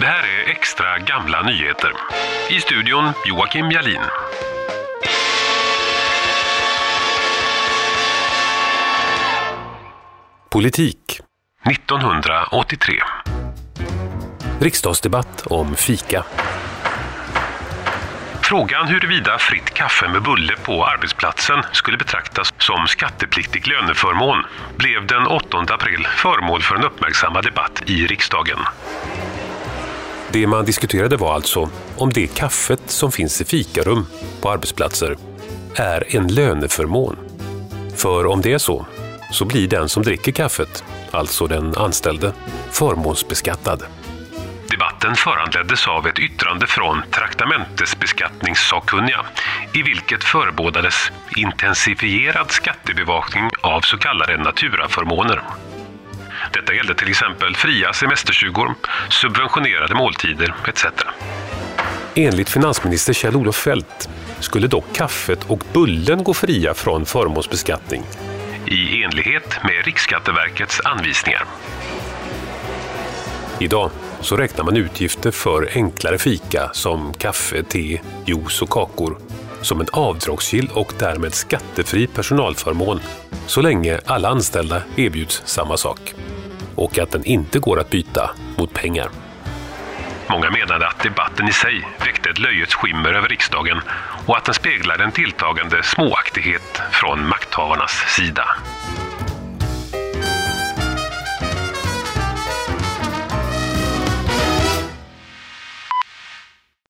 Det här är extra gamla nyheter. I studion Joakim Jalin. Politik 1983 Riksdagsdebatt om fika. Frågan huruvida fritt kaffe med bulle på arbetsplatsen skulle betraktas som skattepliktig löneförmån blev den 8 april föremål för en uppmärksammad debatt i riksdagen. Det man diskuterade var alltså om det kaffet som finns i fikarum på arbetsplatser är en löneförmån. För om det är så, så blir den som dricker kaffet, alltså den anställde, förmånsbeskattad. Debatten föranleddes av ett yttrande från traktamentesbeskattningssakkunniga i vilket förebådades intensifierad skattebevakning av så kallade naturaförmåner. Detta gällde till exempel fria semesterstugor, subventionerade måltider etc. Enligt finansminister Kjell-Olof Feldt skulle dock kaffet och bullen gå fria från förmånsbeskattning i enlighet med Riksskatteverkets anvisningar. Idag så räknar man utgifter för enklare fika som kaffe, te, juice och kakor som en avdragsgill och därmed skattefri personalförmån så länge alla anställda erbjuds samma sak och att den inte går att byta mot pengar. Många menade att debatten i sig väckte ett löjets skimmer över riksdagen och att den speglade en tilltagande småaktighet från makthavarnas sida.